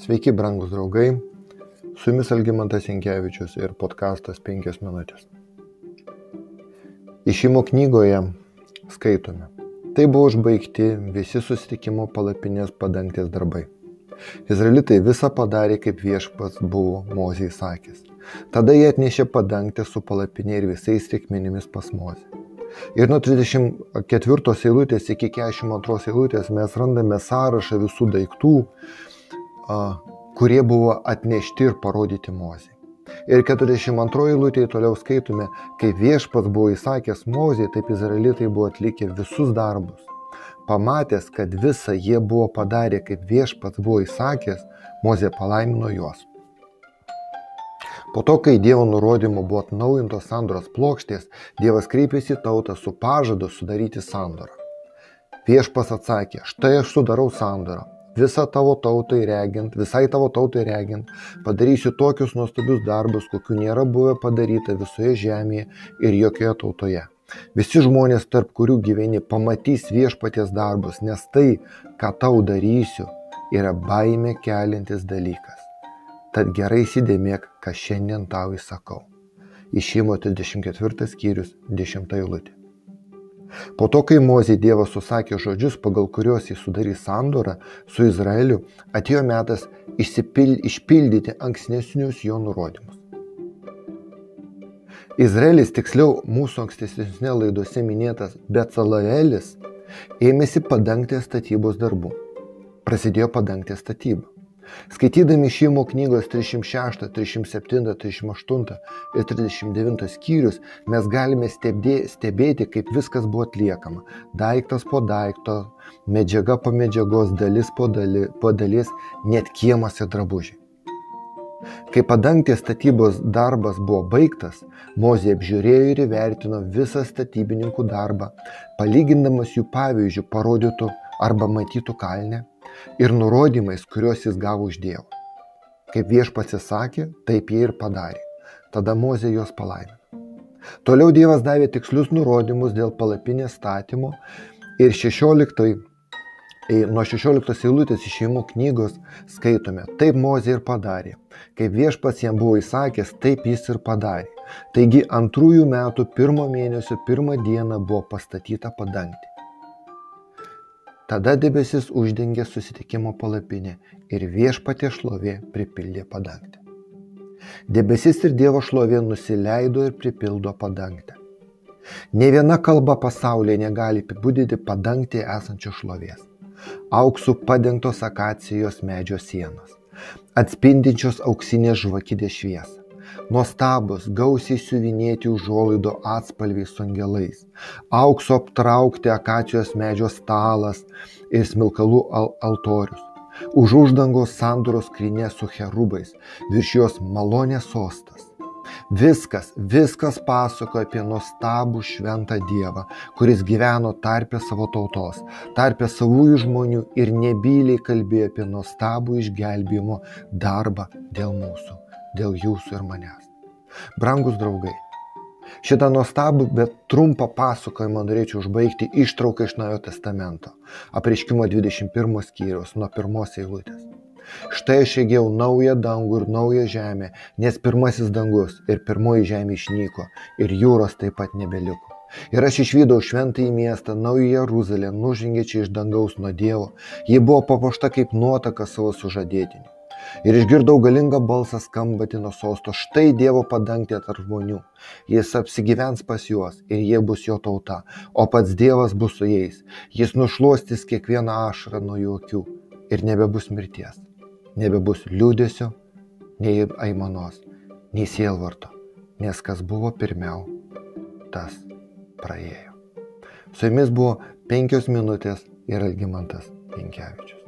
Sveiki, brangus draugai. Su jumis Algymantas Inkevičius ir podkastas 5 minutės. Išimo knygoje skaitome. Tai buvo užbaigti visi susitikimo palapinės padangtės darbai. Izraelitai visą padarė, kaip viešpats buvo Mozijai sakęs. Tada jie atnešė padangtę su palapinė ir visais reikmenimis pas Mozį. Ir nuo 34 eilutės iki 42 eilutės mes randame sąrašą visų daiktų, kurie buvo atnešti ir parodyti Mozijai. Ir 42 eilutėje toliau skaitome, kaip viešpas buvo įsakęs Mozijai, taip izraelitai buvo atlikę visus darbus. Pamatęs, kad visą jie buvo padarę, kaip viešpats buvo įsakęs, Mozė palaimino juos. Po to, kai Dievo nurodymu buvo atnaujintos sandoros plokštės, Dievas kreipėsi tautą su pažadu sudaryti sandorą. Viešpas atsakė, štai aš sudarau sandorą, visą tavo tautai regint, visai tavo tautai regint, padarysiu tokius nuostabius darbus, kokių nėra buvę padaryta visoje žemėje ir jokioje tautoje. Visi žmonės, tarp kurių gyveni, pamatys viešpaties darbus, nes tai, ką tau darysiu, yra baime kelintis dalykas. Tad gerai įsidėmėk, ką šiandien tau įsakau. Išimo 34 skyrius 10 eilutė. Po to, kai Mozė Dievas susakė žodžius, pagal kuriuos jis sudarys sandorą su Izraeliu, atėjo metas išsipil, išpildyti ankstesnius jo nurodymus. Izraelis, tiksliau mūsų ankstesnėse laidose minėtas Becalaelis, ėmėsi padangtės statybos darbų. Prasidėjo padangtės statyba. Skaitydami šeimo knygos 306, 307, 38 ir 39 skyrius mes galime stebėti, kaip viskas buvo atliekama. Daiktas po daikto, medžiaga po medžiagos, dalis po, dali, po dalies, net kiemas ir drabužiai. Kai padangtės statybos darbas buvo baigtas, Mozė apžiūrėjo ir įvertino visą statybininkų darbą, palygindamas jų pavyzdžių parodytų arba matytų kalnę, ir nurodymais, kuriuos jis gavo iš Dievo. Kaip viešpats įsakė, taip jie ir padarė. Tada Mozė juos palaimino. Toliau Dievas davė tikslius nurodymus dėl palapinės statymo ir 16, nuo 16 eilutės išėjimų knygos skaitome, taip Mozė ir padarė. Kaip viešpats jam buvo įsakęs, taip jis ir padarė. Taigi antrųjų metų pirmo mėnesio pirmą dieną buvo pastatyta padangti. Tada debesis uždengė susitikimo palapinę ir viešpatė šlovė pripildė padangtę. Debesis ir Dievo šlovė nusileido ir pripildo padangtę. Ne viena kalba pasaulyje negali apibūdinti padangtėje esančios šlovės. Auksų padengtos akacijos medžio sienos, atspindinčios auksinės žvakidės šviesą nuostabūs gausiai siuvinėti užuolaidų atspalviais su angelais. Auksu aptraukti akacijos medžio stalas ir smilkalų al altorius. Už uždangos sandoros skrynia su cherubais virš jos malonės sostas. Viskas, viskas pasakoja apie nuostabų šventą Dievą, kuris gyveno tarpę savo tautos, tarpę savųjų žmonių ir nebyliai kalbėjo apie nuostabų išgelbėjimo darbą dėl mūsų dėl jūsų ir manęs. Brangus draugai, šitą nuostabų, bet trumpą pasakojimą norėčiau užbaigti ištrauką iš Naujojo testamento, apreiškimo 21 skyriaus nuo pirmos eilutės. Štai aš įgėjau naują dangų ir naują žemę, nes pirmasis dangus ir pirmoji žemė išnyko ir jūros taip pat nebeliko. Ir aš išvydau šventąjį miestą, naują Jeruzalę, nužengė čia iš dangaus nuo Dievo. Ji buvo papuošta kaip nuotaka savo sužadėtiniu ir išgirdau galingą balsą skambantį nuo sosto štai dievo padangtė tarp žmonių. Jis apsigyvens pas juos ir jie bus jo tauta o pats dievas bus su jais. Jis nušluostys kiekvieną ašarą nuo jų akių ir nebebus mirties nebebus liūdėsio nei aimanos nei sielvarto nes kas buvo pirmiau tas praėjo. Su jumis buvo penkios minutės ir algimantas Pinkevičius.